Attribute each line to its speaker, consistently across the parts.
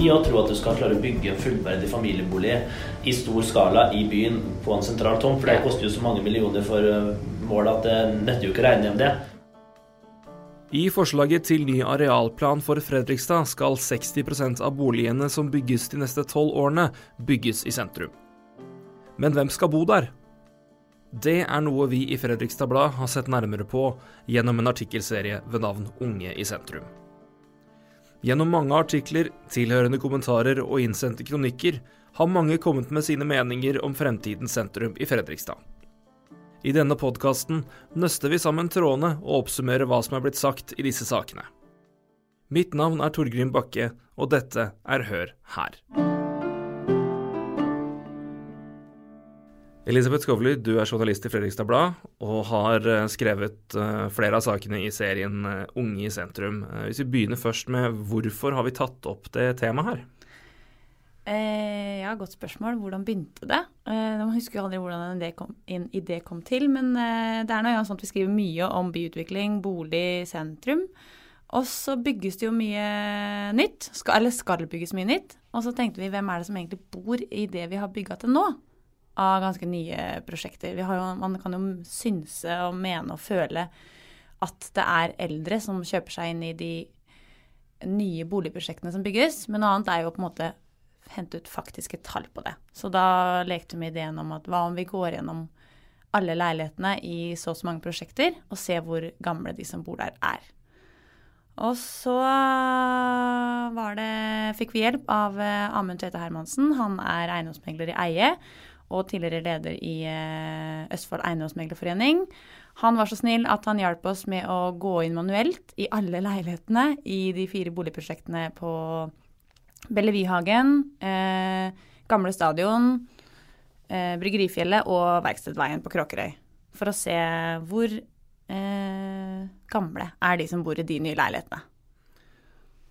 Speaker 1: utopi å tro at du skal klare å bygge en fullverdig familiebolig i stor skala i byen på en sentral tomt, for det koster jo så mange millioner for eh, målet at det nytter jo ikke å regne hjem det.
Speaker 2: I forslaget til ny arealplan for Fredrikstad skal 60% av boligene som bygges de neste tolv årene, bygges i sentrum. Men hvem skal bo der? Det er noe vi i Fredrikstad Blad har sett nærmere på gjennom en artikkelserie ved navn Unge i sentrum. Gjennom mange artikler, tilhørende kommentarer og innsendte kronikker har mange kommet med sine meninger om fremtidens sentrum i Fredrikstad. I denne podkasten nøster vi sammen trådene og oppsummerer hva som er blitt sagt i disse sakene. Mitt navn er Torgrim Bakke, og dette er Hør her. Elisabeth Skovly, du er journalist i Fredrikstad Blad og har eh, skrevet eh, flere av sakene i serien eh, Unge i sentrum. Hvis vi begynner først med hvorfor har vi tatt opp det temaet her?
Speaker 3: Eh, ja, godt spørsmål. Hvordan begynte det? Eh, man husker jo aldri hvordan en idé kom, en idé kom til, men eh, det er noe sånn at vi skriver mye om byutvikling, bolig, sentrum. Og så bygges det jo mye nytt, skal, eller skal bygges mye nytt. Og så tenkte vi hvem er det som egentlig bor i det vi har bygga til nå? Av ganske nye prosjekter. Jo, man kan jo synse og mene og føle at det er eldre som kjøper seg inn i de nye boligprosjektene som bygges, men noe annet er jo på en måte hente ut faktiske tall på det. Så da lekte vi ideen om at hva om vi går gjennom alle leilighetene i så og så mange prosjekter, og ser hvor gamle de som bor der, er. Og så var det, fikk vi hjelp av eh, Amund Tvete Hermansen. Han er eiendomsmegler i Eie og tidligere leder i eh, Østfold eiendomsmeglerforening. Han var så snill at han hjalp oss med å gå inn manuelt i alle leilighetene i de fire boligprosjektene på Bellevuehagen, eh, Gamle stadion, eh, Bryggerifjellet og Verkstedveien på Kråkerøy. For å se hvor eh, gamle er de som bor i de nye leilighetene.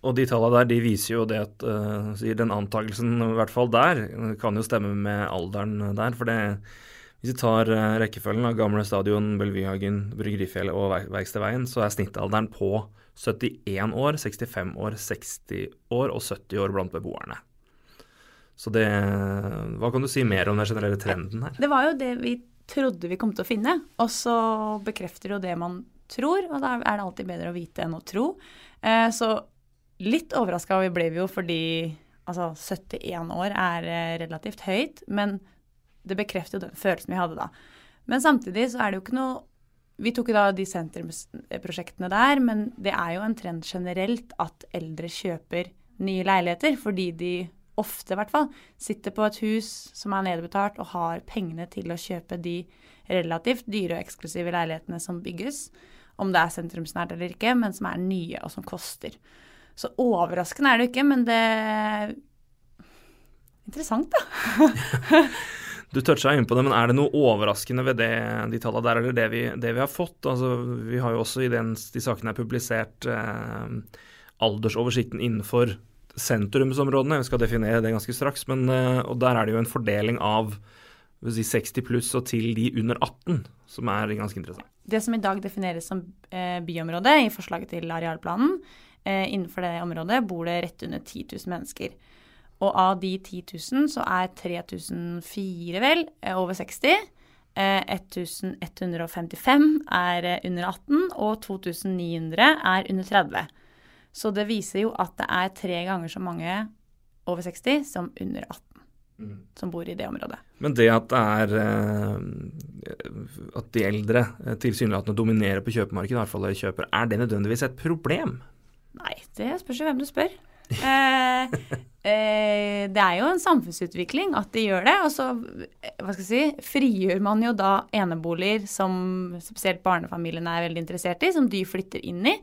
Speaker 2: Og de tallene der de viser jo det at uh, den antakelsen, i hvert fall der, kan jo stemme med alderen der. For det, hvis vi tar uh, rekkefølgen av Gamle stadion, Bellevuehagen, Bryggerifjellet og Verkstedveien, så er snittalderen på 71 år, 65 år, 60 år og 70 år blant beboerne. Så det Hva kan du si mer om den generelle trenden her?
Speaker 3: Det var jo det vi trodde vi kom til å finne, og så bekrefter jo det man tror, og da er det alltid bedre å vite enn å tro. Uh, så litt overraska ble vi jo fordi altså 71 år er eh, relativt høyt, men det bekrefter jo den følelsen vi hadde da. Men samtidig så er det jo ikke noe vi tok jo da de sentrumsprosjektene der, men det er jo en trend generelt at eldre kjøper nye leiligheter, fordi de ofte, i hvert fall, sitter på et hus som er nedbetalt og har pengene til å kjøpe de relativt dyre og eksklusive leilighetene som bygges, om det er sentrumsnært eller ikke, men som er nye og som koster. Så overraskende er det ikke, men det er Interessant, da.
Speaker 2: Du toucha inn på det, men er det noe overraskende ved det, de tallene der, eller det vi, det vi har fått? Altså, vi har jo også i den, de sakene er publisert eh, aldersoversikten innenfor sentrumsområdene. Vi skal definere det ganske straks, men, eh, og der er det jo en fordeling av si 60 pluss og til de under 18, som er ganske interessant.
Speaker 3: Det som i dag defineres som eh, byområde i forslaget til arealplanen, innenfor det området bor det rett under 10 000 mennesker. Og av de 10 000 så er 3004 vel eh, over 60. 1155 eh, er eh, under 18, og 2900 er under 30. Så det viser jo at det er tre ganger så mange over 60 som under 18 mm. som bor i det området.
Speaker 2: Men det at det er at de eldre tilsynelatende dominerer på kjøpemarkedet, i hvert fall kjøper, er det nødvendigvis et problem?
Speaker 3: Nei, det spørs jo hvem du spør. Eh, eh, det er jo en samfunnsutvikling at de gjør det. Og så hva skal jeg si, frigjør man jo da eneboliger som spesielt barnefamiliene er veldig interessert i, som de flytter inn i.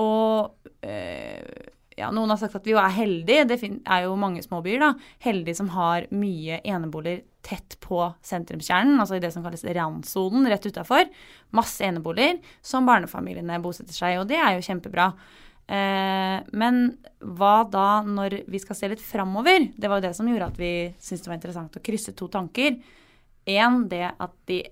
Speaker 3: Og eh, ja, noen har sagt at vi jo er heldige, det er jo mange småbyer, da, heldige som har mye eneboliger tett på sentrumskjernen, altså i det som kalles randsonen rett utafor. Masse eneboliger som barnefamiliene bosetter seg i, og det er jo kjempebra. Eh, men hva da når vi skal se litt framover? Det var jo det som gjorde at vi syntes det var interessant å krysse to tanker. Én, det at de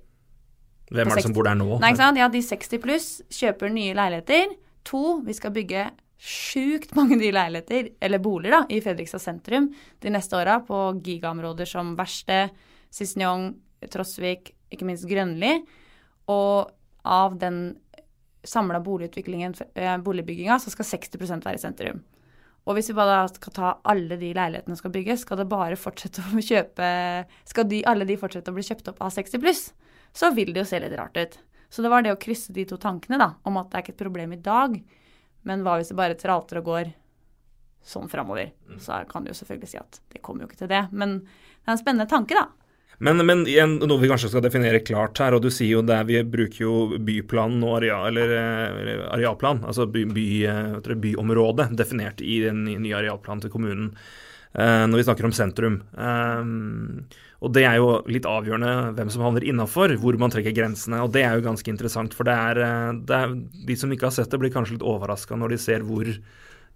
Speaker 2: Hvem er det som bor der nå?
Speaker 3: Nei, ikke sant? Ja, de 60 pluss kjøper nye leiligheter. To, vi skal bygge sjukt mange nye leiligheter, eller boliger, da, i Fredrikstad sentrum de neste åra på gigaområder som Verksted, Cisniong, Trosvik, ikke minst Grønli. Og av den samla eh, boligbygginga, så skal 60% være i sentrum. Og hvis vi bare skal ta alle de leilighetene som skal bygges, skal det bare fortsette å kjøpe Skal de, alle de fortsette å bli kjøpt opp av 60 pluss, så vil det jo se litt rart ut. Så det var det å krysse de to tankene, da, om at det er ikke et problem i dag, men hva hvis det bare tralter og går sånn framover? Mm. Så kan du jo selvfølgelig si at det kommer jo ikke til det. Men det er en spennende tanke, da.
Speaker 2: Men, men igjen, noe vi kanskje skal definere klart her, og du sier jo der vi bruker jo byplan og areal, eller, eller arealplan, altså by, by, byområdet, definert i den nye arealplanen til kommunen eh, når vi snakker om sentrum. Um, og det er jo litt avgjørende hvem som havner innafor, hvor man trekker grensene. Og det er jo ganske interessant, for det er, eh, det er de som ikke har sett det, blir kanskje litt overraska når de ser hvor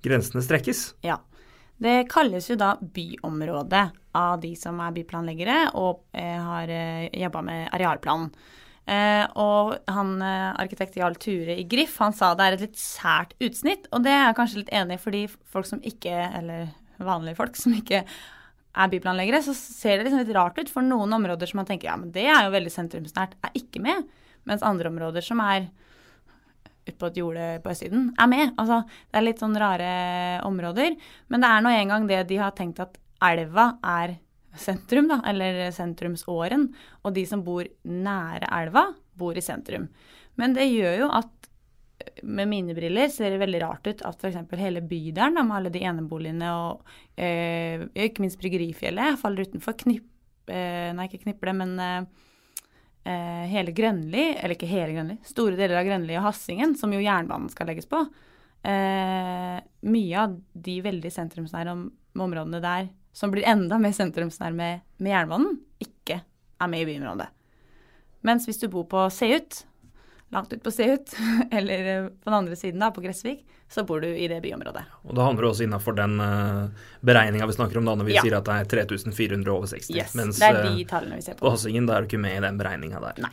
Speaker 2: grensene strekkes.
Speaker 3: Ja. Det kalles jo da byområde av de som er byplanleggere og eh, har eh, jobba med arealplanen. Eh, og han arkitekt Jarl Ture i Griff han sa det er et litt sært utsnitt, og det er jeg kanskje litt enig i fordi folk som ikke, eller vanlige folk som ikke er byplanleggere, så ser det liksom litt rart ut. For noen områder som man tenker ja, men det er jo veldig sentrumsnært, er ikke med. Mens andre områder som er ute på et jorde på østsiden, er med. Altså, det er litt sånn rare områder. Men det er nå engang det de har tenkt at elva er sentrum, da, eller sentrumsåren. Og de som bor nære elva, bor i sentrum. Men det gjør jo at med mine briller ser det veldig rart ut at f.eks. hele bydelen med alle de eneboligene og eh, ikke minst Bryggerifjellet faller utenfor. Knipp, eh, nei, ikke Kniple, men eh, eh, hele Grønli, eller ikke hele Grønli, store deler av Grønli og Hassingen, som jo jernbanen skal legges på, eh, mye av de veldig sentrumsnære om, områdene der som blir enda mer sentrumsnære med, med, jernbanen, ikke er med i byområdet. Mens hvis du bor på Seut, langt ut på Seut, eller eh, på den andre siden, da, på Gressvik, så bor du i det byområdet.
Speaker 2: Og da handler det også innafor den uh, beregninga vi snakker om da, når vi ja. sier at det er 3400 over 60.
Speaker 3: Yes, mens det er de eh, tallene vi ser på.
Speaker 2: på Hassingen da er du ikke med i den beregninga der.
Speaker 3: Nei.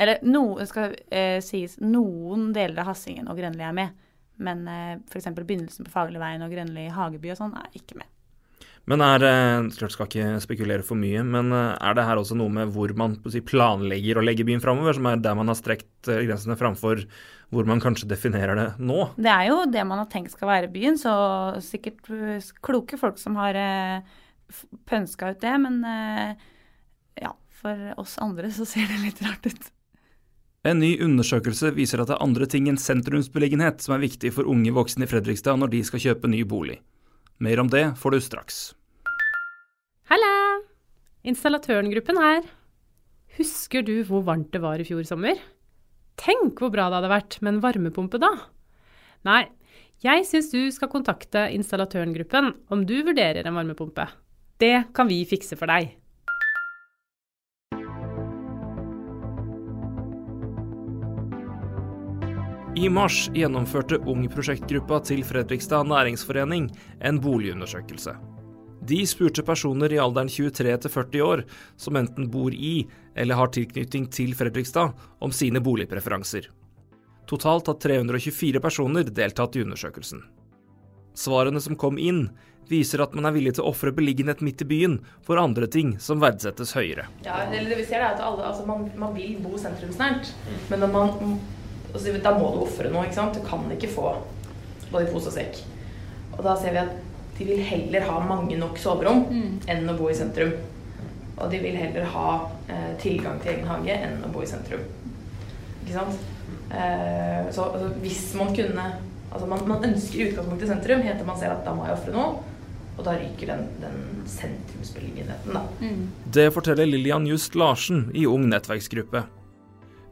Speaker 3: Eller no, skal uh, sies noen deler av Hassingen og Grønli er med, men uh, f.eks. begynnelsen på Fagerligveien og Grønli Hageby og sånn er ikke med.
Speaker 2: Men er klart skal ikke spekulere for mye, men er det her også noe med hvor man si, planlegger å legge byen framover, som er der man har strekt grensene framfor hvor man kanskje definerer det nå?
Speaker 3: Det er jo det man har tenkt skal være byen, så sikkert kloke folk som har pønska ut det, men ja, for oss andre så ser det litt rart ut.
Speaker 2: En ny undersøkelse viser at det er andre ting enn sentrumsbeliggenhet som er viktig for unge voksne i Fredrikstad når de skal kjøpe ny bolig. Mer om det får du straks.
Speaker 4: Halla! Installatørengruppen her. Husker du hvor varmt det var i fjor sommer? Tenk hvor bra det hadde vært med en varmepumpe da! Nei, jeg syns du skal kontakte installatørengruppen om du vurderer en varmepumpe. Det kan vi fikse for deg.
Speaker 2: I mars gjennomførte Ung-prosjektgruppa til Fredrikstad næringsforening en boligundersøkelse. De spurte personer i alderen 23 til 40 år som enten bor i eller har tilknytning til Fredrikstad, om sine boligpreferanser. Totalt har 324 personer deltatt i undersøkelsen. Svarene som kom inn, viser at man er villig til å ofre beliggenhet midt i byen for andre ting som verdsettes høyere.
Speaker 5: Ja, det vi ser er at alle, altså man, man, vil bo sentrumsnært, men man altså, da må du ofre noe. ikke sant? Du kan ikke få både pose og sekk. Og da ser vi at de vil heller ha mange nok soverom mm. enn å bo i sentrum. Og de vil heller ha eh, tilgang til egen hage enn å bo i sentrum. Ikke sant? Eh, så altså, hvis man kunne Altså man, man ønsker i utgangspunktet sentrum, heter man ser at da må jeg ofre noe. Og da ryker den, den sentrumsbeliggenheten, da. Mm.
Speaker 2: Det forteller Lillian Just Larsen i Ung nettverksgruppe.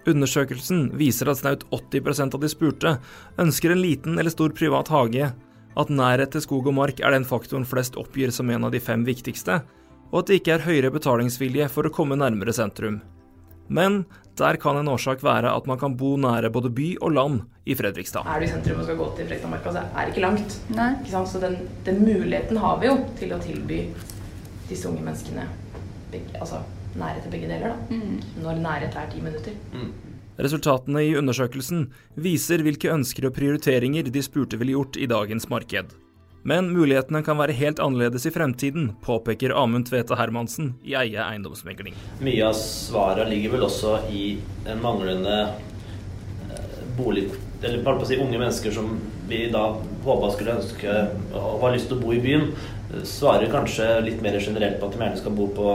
Speaker 2: Undersøkelsen viser at snaut 80% av de spurte ønsker en liten eller stor privat hage, at nærhet til skog og mark er den faktoren flest oppgir som en av de fem viktigste, og at det ikke er høyere betalingsvilje for å komme nærmere sentrum. Men der kan en årsak være at man kan bo nære både by og land i Fredrikstad.
Speaker 5: Er du i sentrum og skal gå til Fredrikstadmarka, så er det ikke langt. Ikke så den, den, muligheten har vi jo til å tilby disse unge menneskene altså, nærhet til begge deler, da. Mm. Når nærhet er ti minutter. Mm.
Speaker 2: Resultatene i undersøkelsen viser hvilke ønsker og prioriteringer de spurte ville gjort i dagens marked. Men mulighetene kan være helt annerledes i fremtiden, påpeker Amund Tvete Hermansen i Eie eiendomsmegling.
Speaker 1: Mye av svaret ligger vel også i en manglende eh, bolig... Eller bare på å si unge mennesker som vi da håpa skulle ønske og har lyst til å bo i byen, svarer kanskje litt mer generelt på at de gjerne skal bo på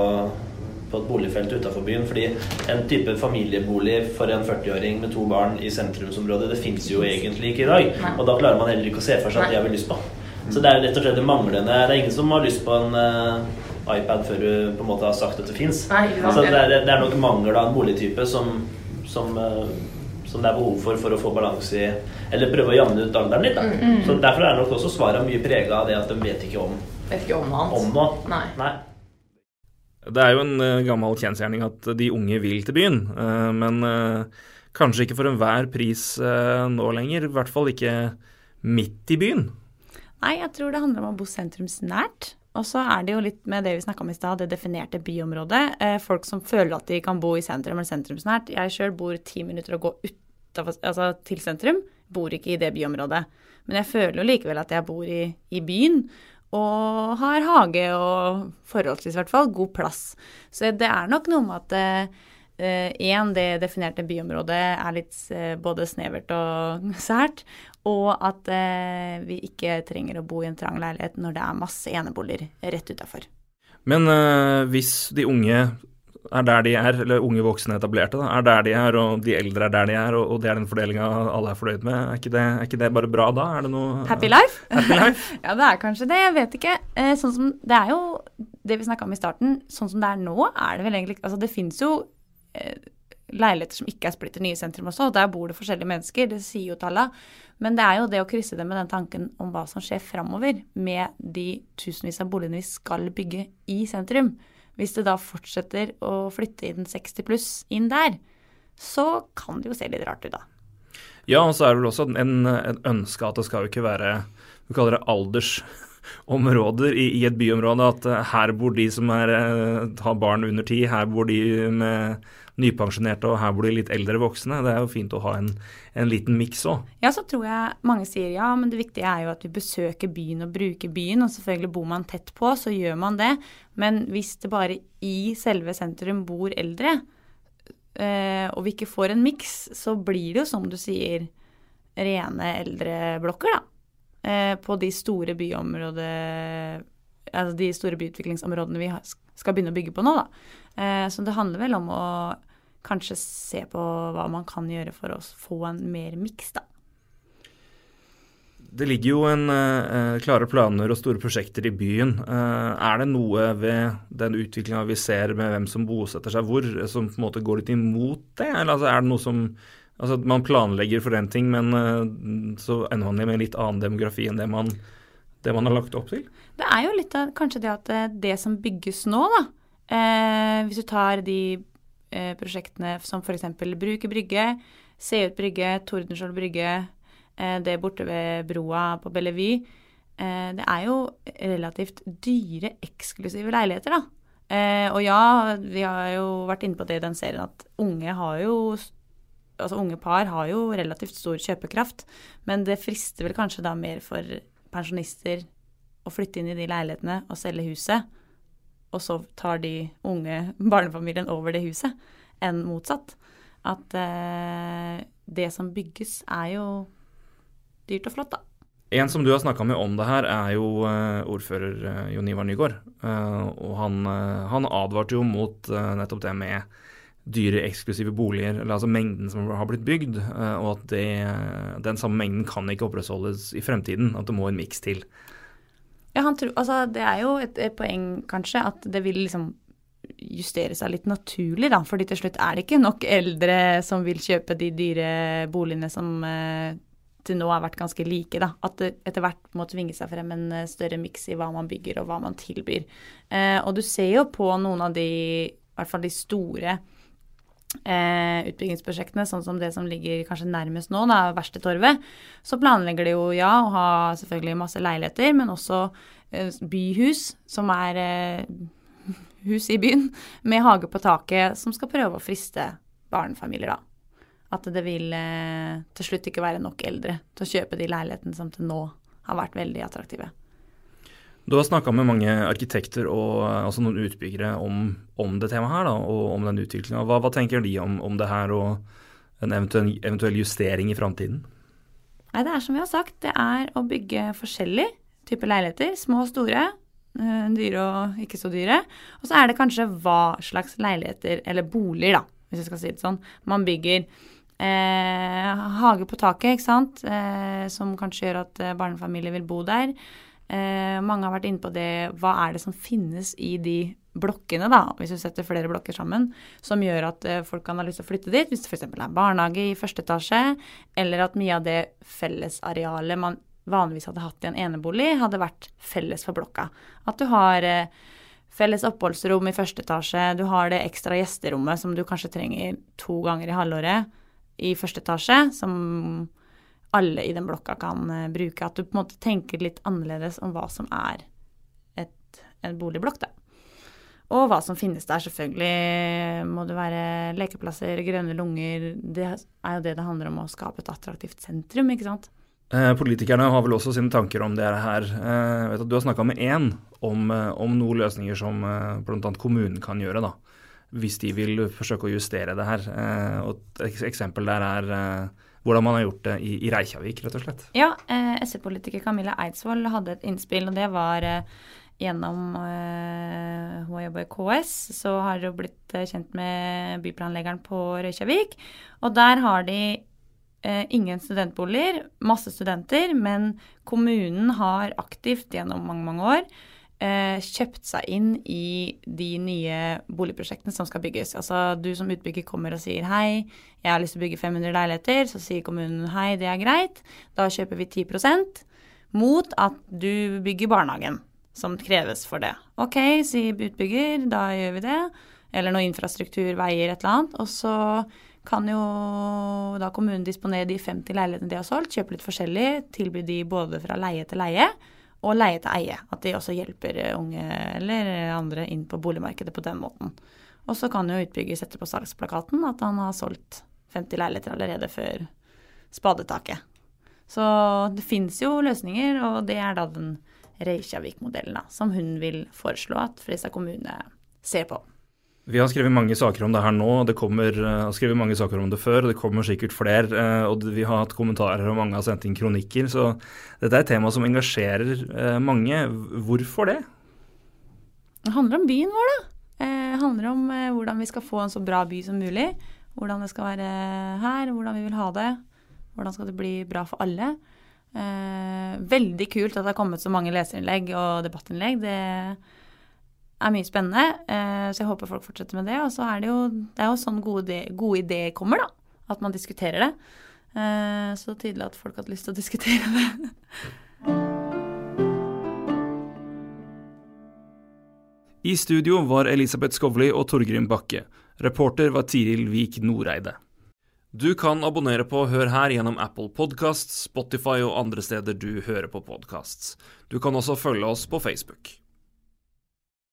Speaker 1: på et boligfelt utafor byen. Fordi en type familiebolig for en 40-åring med to barn i sentrumsområdet, det fins jo egentlig ikke i dag.
Speaker 5: Nei.
Speaker 1: Og da klarer man heller ikke å se for seg at de har vel lyst på. Så det er rett og slett det manglende Det er ingen som har lyst på en uh, iPad før du på en måte har sagt at det fins. Så det er, det er nok mangel av en boligtype som, som, uh, som det er behov for for å få balanse i Eller prøve å jamne ut alderen litt. Da.
Speaker 5: Mm,
Speaker 1: Så Derfor er nok også svaret mye prega av det at de vet ikke om,
Speaker 5: Vet ikke om noe annet.
Speaker 1: om noe.
Speaker 5: Nei.
Speaker 1: Nei.
Speaker 2: Det er jo en eh, gammel kjensgjerning at de unge vil til byen, eh, men eh, kanskje ikke for enhver pris nå lenger. I hvert fall ikke midt i byen.
Speaker 3: Nei, jeg tror det handler om å bo sentrumsnært. Og så er det jo litt med det vi snakka om i stad, det definerte byområdet. Folk som føler at de kan bo i sentrum eller sentrumsnært. Jeg sjøl bor ti minutter å gå utenfor, altså til sentrum. Bor ikke i det byområdet. Men jeg føler jo likevel at jeg bor i, i byen. Og har hage og forholdsvis i hvert fall god plass. Så det er nok noe med at Én, det definerte byområdet er litt uh, både snevert og sært. Og at uh, vi ikke trenger å bo i en trang leilighet når det er masse eneboliger rett utafor.
Speaker 2: Men eh, hvis de unge er der de er, eller unge voksne etablerte, da, er der de er, og de eldre er der de er, og, og det er den fordelinga alle er fornøyd med, er ikke, det, er ikke det bare bra da? Er det noe
Speaker 3: Happy life?
Speaker 2: Happy life?
Speaker 3: ja, det er kanskje det. Jeg vet ikke. Eh, sånn som, det er jo det vi snakka om i starten. Sånn som det er nå, er det vel egentlig Altså, det fins jo eh, leiligheter som ikke er splitter nye i sentrum også, og der bor det forskjellige mennesker. Det sier jo tallene. Men det er jo det å krysse det med den tanken om hva som skjer framover med de tusenvis av boligene vi skal bygge i sentrum. Hvis det da fortsetter å flytte inn 60 pluss inn der, så kan det jo se litt rart ut, da.
Speaker 2: Ja, og så er det vel også en, en ønske at det skal jo ikke være Vi kaller det aldersområder i, i et byområde. At eh, her bor de som er, eh, har barn under ti, her bor de med nypensjonerte, og her bor de litt eldre voksne. Det er jo fint å ha en, en liten miks òg.
Speaker 3: Ja, så tror jeg mange sier ja, men det viktige er jo at vi besøker byen og bruker byen. Og selvfølgelig bor man tett på, så gjør man det. Men hvis det bare i selve sentrum bor eldre, eh, og vi ikke får en miks, så blir det jo som du sier, rene eldreblokker, da. Eh, på de store byområder Altså de store byutviklingsområdene vi skal begynne å bygge på nå, da. Eh, så det handler vel om å kanskje se på hva man kan gjøre for å få en mer miks, da.
Speaker 2: Det ligger jo en eh, klare planer og store prosjekter i byen. Eh, er det noe ved den utviklinga vi ser med hvem som bosetter seg hvor, som på en måte går litt imot det? Eller altså, er det noe som Altså man planlegger for den ting, men eh, så ender man med en litt annen demografi enn det man, det man har lagt opp til?
Speaker 3: Det er jo litt av kanskje det at eh, det som bygges nå, da eh, Hvis du tar de eh, prosjektene som f.eks. Bruker brygge, Se ut brygge, Tordenskjold brygge, eh, det borte ved broa på Bellevue eh, Det er jo relativt dyre, eksklusive leiligheter, da. Eh, og ja, vi har jo vært inne på det i den serien at unge har jo Altså unge par har jo relativt stor kjøpekraft, men det frister vel kanskje da mer for pensjonister å flytte inn i de leilighetene og selge huset, og så tar de unge barnefamilien over det huset, enn motsatt. At eh, det som bygges, er jo dyrt og flott, da.
Speaker 2: En som du har snakka med om det her, er jo eh, ordfører eh, Jon Ivar Nygaard. Eh, og han, han advarte jo mot nettopp det med dyre, eksklusive boliger, eller altså mengden som har blitt bygd, eh, og at det, den samme mengden kan ikke opprettholdes i fremtiden. At det må en miks til.
Speaker 3: Ja, tror, altså, det er jo et, et poeng, kanskje, at det vil liksom justere seg litt naturlig, da. Fordi til slutt er det ikke nok eldre som vil kjøpe de dyre boligene som eh, til nå har vært ganske like, da. At det etter hvert må tvinge seg frem en eh, større miks i hva man bygger og hva man tilbyr. Eh, og du ser jo på noen av de, i hvert fall de store eh, utbyggingsprosjektene, sånn som det som ligger kanskje nærmest nå, da, Verkstedtorvet, så planlegger de jo ja å ha selvfølgelig masse leiligheter, men også eh, byhus, som er eh, hus i byen, med hage på taket, som skal prøve å friste barnefamilier, da. At det vil eh, til slutt ikke være nok eldre til å kjøpe de leilighetene som til nå har vært veldig attraktive.
Speaker 2: Du har snakka med mange arkitekter og altså noen utbyggere om, om det temaet her, da, og om den utviklinga. Hva, hva, tenker de om, om, det her og en eventuell, eventuell justering i framtiden?
Speaker 3: Nei, Det er som vi har sagt, det er å bygge forskjellig type leiligheter. Små og store. Eh, dyre og ikke så dyre. Og så er det kanskje hva slags leiligheter, eller boliger, da, hvis jeg skal si det sånn, man bygger. Eh, hage på taket, ikke sant, eh, som kanskje gjør at eh, barnefamilier vil bo der. Eh, mange har vært inne på det, hva er det som finnes i de blokkene, da, hvis du setter flere blokker sammen, som gjør at eh, folk kan ha lyst til å flytte dit, hvis det f.eks. er barnehage i første etasje, eller at mye av det fellesarealet man vanligvis hadde hatt i en enebolig, hadde vært felles for blokka. At du har felles oppholdsrom i første etasje, du har det ekstra gjesterommet som du kanskje trenger to ganger i halvåret i første etasje, som alle i den blokka kan uh, bruke. At du på en måte tenker litt annerledes om hva som er et, en boligblokk, da. Og hva som finnes der. Selvfølgelig må det være lekeplasser, grønne lunger. Det er jo det det handler om å skape et attraktivt sentrum, ikke sant.
Speaker 2: Eh, politikerne har vel også sine tanker om det her. Eh, jeg vet at Du har snakka med én om, eh, om, noen løsninger som eh, bl.a. kommunen kan gjøre. da hvis de vil forsøke å justere det her. Eh, og Et eksempel der er eh, hvordan man har gjort det i, i Reykjavik, rett og slett.
Speaker 3: Ja, eh, SV-politiker Camilla Eidsvoll hadde et innspill, og det var eh, gjennom eh, Hun har jobba i KS, så har hun blitt eh, kjent med byplanleggeren på Reykjavik. Og der har de eh, ingen studentboliger, masse studenter, men kommunen har aktivt gjennom mange, mange år kjøpt seg inn i de nye boligprosjektene som skal bygges. Altså du som utbygger kommer og sier hei, jeg har lyst til å bygge 500 leiligheter. Så sier kommunen hei, det er greit. Da kjøper vi 10% mot at du bygger barnehagen, som kreves for det. Ok, sier utbygger, da gjør vi det. Eller noe infrastruktur, veier, et eller annet. Og så kan jo da kommunen disponere de 50 leilighetene de har solgt, kjøpe litt forskjellig, tilby de både fra leie til leie og leie til eie. At de også hjelper unge eller andre inn på boligmarkedet på den måten. Og så kan jo utbygger sette på salgsplakaten at han har solgt 50 leiligheter allerede før spadetaket. Så det fins jo løsninger, og det er da den Reykjavik-modellen som hun vil foreslå at Fredrikstad kommune ser på.
Speaker 2: Vi har skrevet mange saker om det her nå, det kommer, uh, har skrevet mange saker om det før. og Det kommer sikkert flere. Uh, og Vi har hatt kommentarer, og mange har sendt inn kronikker. Så dette er et tema som engasjerer uh, mange. Hvorfor det?
Speaker 3: Det handler om byen vår, da. Det handler om hvordan vi skal få en så bra by som mulig. Hvordan det skal være her, hvordan vi vil ha det. Hvordan skal det bli bra for alle. veldig kult at det har kommet så mange leserinnlegg og debattinnlegg. Det er mye spennende. Eh, så jeg håper folk fortsetter med det. Og så er det jo, det er jo sånn gode, gode ideer kommer, da. At man diskuterer det. Eh, så tydelig at folk har lyst til å diskutere det.
Speaker 2: I studio var Elisabeth Skovli og Torgrim Bakke. Reporter var Tiril Vik Noreide. Du kan abonnere på Hør her gjennom Apple Podcasts, Spotify og andre steder du hører på podcasts. Du kan også følge oss på Facebook.